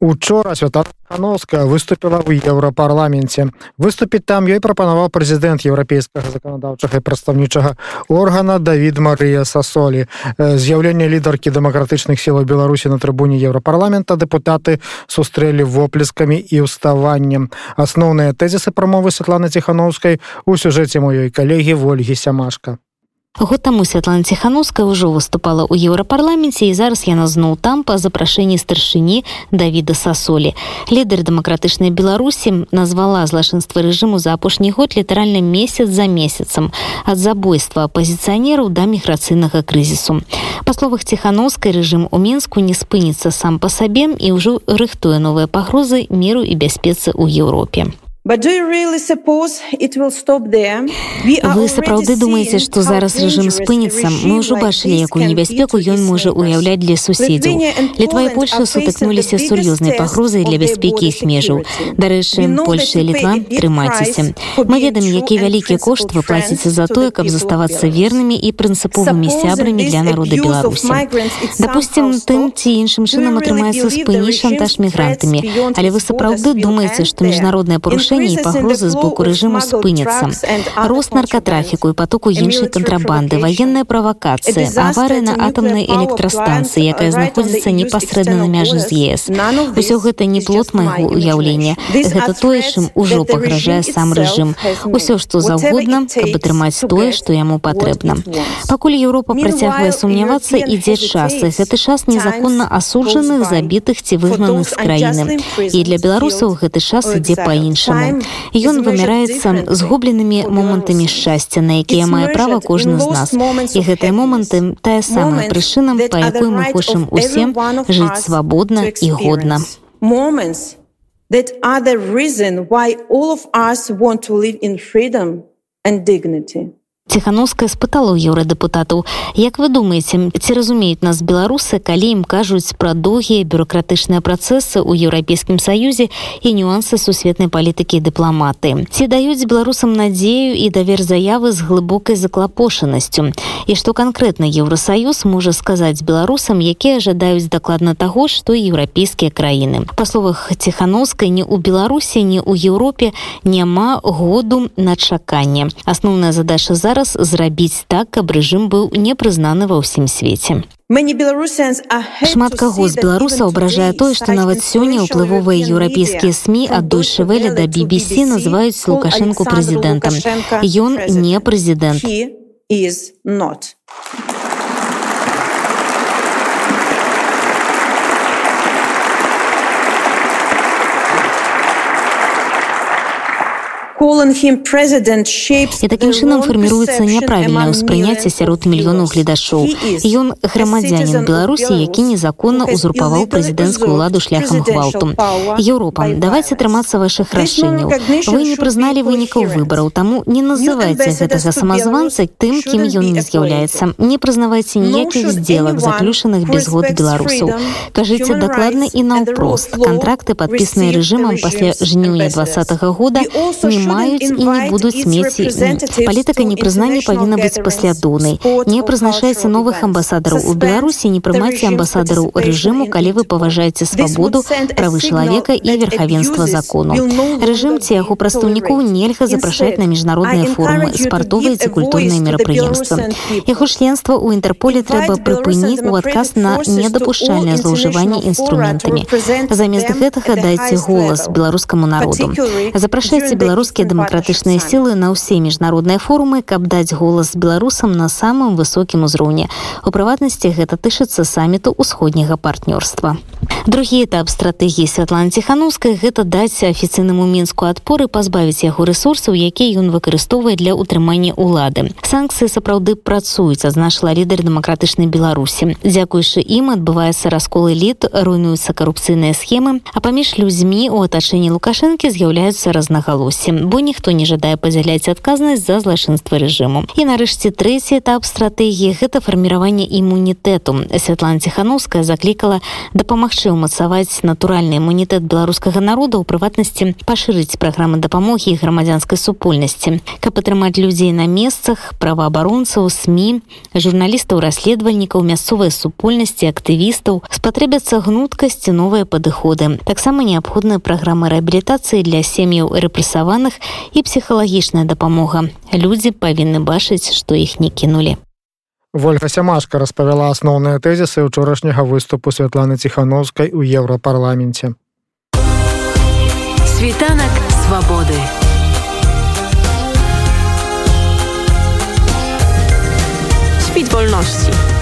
Учора Святлана Хановская выступила ў еўрапарламенце. Выступіць там ёй прапанаваў прэзідэнт еўрапейскага заканадаўчага і прадстаўнічага органа Давід Марыя Сасолі. З'яўленне лідаркі дэмакратычных сілаў Беларусі на трыбуне еўрапарламента дэпутаты сустрэлі воплескамі і ўставаннем. Асноўныя тэзісы прамовы Святланы Ціхановскай у сюжэце маёй калегі Вольгі Сямашка. Год таму Святлана Ціхановская ўжо выступала ў еўрапарламенце і зараз яна зноў там па запрашэнні старшыні Давіда Сасолі. Лідар дэмакратычнай Беларусі назвала злачынства рэжыму за апошні год літаральна месяц за месяцам ад забойства апазіцыянераў да міграцыйнага крызісу. Па словах ціхановскай рэжым у Менску не спыніцца сам па сабе і ўжо рыхтуе новыя пагрозы міру і бяспецы ў Еўропе. Вы сапраўды думаеце, што зараз рэжым спыніцца. Мы ўжо бачылі, якую небяспеку ён можа ўяўляць для суседзяў. Літва і Польша сутыкнуліся сур'ёзнай пагрозай для бяспекі іх межаў. Дарэчы, Польша і Літва трымайцеся. Мы ведаем, які вялікі кошт вы плаціце за тое, каб заставацца вернымі і прынцыповымі сябрамі для народа Беларусі. Дапусцім, тым ці іншым чынам атрымаецца спыніць шантаж мігрантамі. Але вы сапраўды думаеце, што міжнароднае парушэнне парушэнні і пагрозы з боку рэжыму спыняцца. Рост наркотрафіку і потоку іншай кантрабанды, ваенная правакацыя, аварыя на атамнай электрастанцыі, якая знаходзіцца непасрэдна на мяжы з ЕС. Усё гэта не плод майго ўяўлення. Гэта тое, чым ужо пагражае сам рэжым. Усё, што заўгодна, каб атрымаць тое, што яму патрэбна. Пакуль Еўропа працягвае сумнявацца, ідзе час. Гэты час незаконна асуджаных, забітых ці выгнаных з краіны. І для беларусаў гэты час ідзе па-іншаму. Ён вымяраецца згубленымі момантамі шчасця, на якія мае права кожны з нас. І гэтыя моманты тая самая прычына, па якой мы хочам усім жыць свабодна і годна. That are the reason why all of us want to live in freedom and dignity. ціхановская спытала ў еўрадэпутатаў як вы думаеце ці разумеюць нас беларусы калі ім кажуць пра доўгія бюрократычныя працэсы ў еўрапейскім саюзе і нюансы сусветнай палітыкі дыпламаты ці даюць беларусам надзею і давер заявы з глыбокай заклапошанасцю і што канкрэтна еўросаюз можа сказаць беларусам якія жадаюць дакладна таго што еўрапейскія краіны па словах ціхановскай не ў беларусі не ў еўропе няма году на чаканне асноўная задача зараз зараз зрабіць так каб рэжым быў не прызнаны ва ўсім свеце шмат каго з беларусаў абражае тое што нават сёння ўплывовыя еўрапейскія сМ ад дойшевеля да BBC называюць лукашэнку прэзідэнтам ён не прэзідэнт not І такім чынам фарміруецца няправільнае ўспрыняцце сярод мільёнаў гледашоў. Ён грамадзянін Беларусі, які незаконна узурпаваў прэзідэнцкую ўладу шляхам гвалту. Еўропа, давайте трымацца вашых рашэнняў. Вы не прызналі вынікаў выбараў, таму не называйце гэтага самазванца тым, кім ён не з'яўляецца. Не прызнавайце ніякіх здзелак, заключаных без год беларусаў. Кажыце дакладна і наўпрост. Кантракты, падпісаныя рэжымам пасля жніўня два -го года, не маюць і не будуць мець палітыка непрызнання павінна быць паслядоўнай не прызначаецца новых амбасадараў у беларусі не прымайце амбасадараў рэжыму калі вы паважаеце свабоду правы чалавека і верхавенства закону рэжым ці яго прадстаўнікоў нельга запрашаць на міжнародныя форумы спартовыя ці культурныя мерапрыемствы яго членства ў інтэрполе трэба прыпыніць у адказ на недапушчальнае злоўжыванне інструментамі замест гэтага дайце голас беларускаму народу запрашайце беларускі беларускія дэмакратычныя сілы на ўсе міжнародныя форумы каб даць голас беларусам на самым высокім узроўні у прыватнасці гэта тышыцца саміту ўсходняга партнёрства другі этап стратэгіі святлана ціхановскай гэта даць афіцыйнаму мінску адпоры пазбавіць яго рэсурсаў якія ён выкарыстоўвае для ўтрымання улады санкцыі сапраўды працуюць азначыла лідар дэмакратычнай беларусі дзякуючы ім адбываецца раскол эліт руйнуюцца карупцыйныя схемы а паміж людзьмі у атачэнні лукашэнкі з'яўляюцца разнагалоссем бо ніхто не жадае падзяляць адказнасць за злачынства рэжыму і нарэшце трэці этап стратэгіі гэта фарміраванне імунітэту Святлана ціхановская заклікала дапамагчы ўмацаваць натуральны імунітэт беларускага народа ў прыватнасці пашырыць праграмы дапамогі і грамадзянскай супольнасці каб атрымаць людзей на месцах праваабаронцаў сМ журналістаў расследавальнікаў мясцовай супольнасці актывістаў спатрэбяцца гнуткасці новыя падыходы таксама неабходная праграма рэабілітацыі для сем'яў рэпрэсаваных і псіхалагічная дапамога людзі павінны бачыць што іх не кінулі ольга сямашка распавяла асноўныя тэзісы учорашняга выступу святланы ціхановскай у еўрапарламенце світанак свабоды świt wolności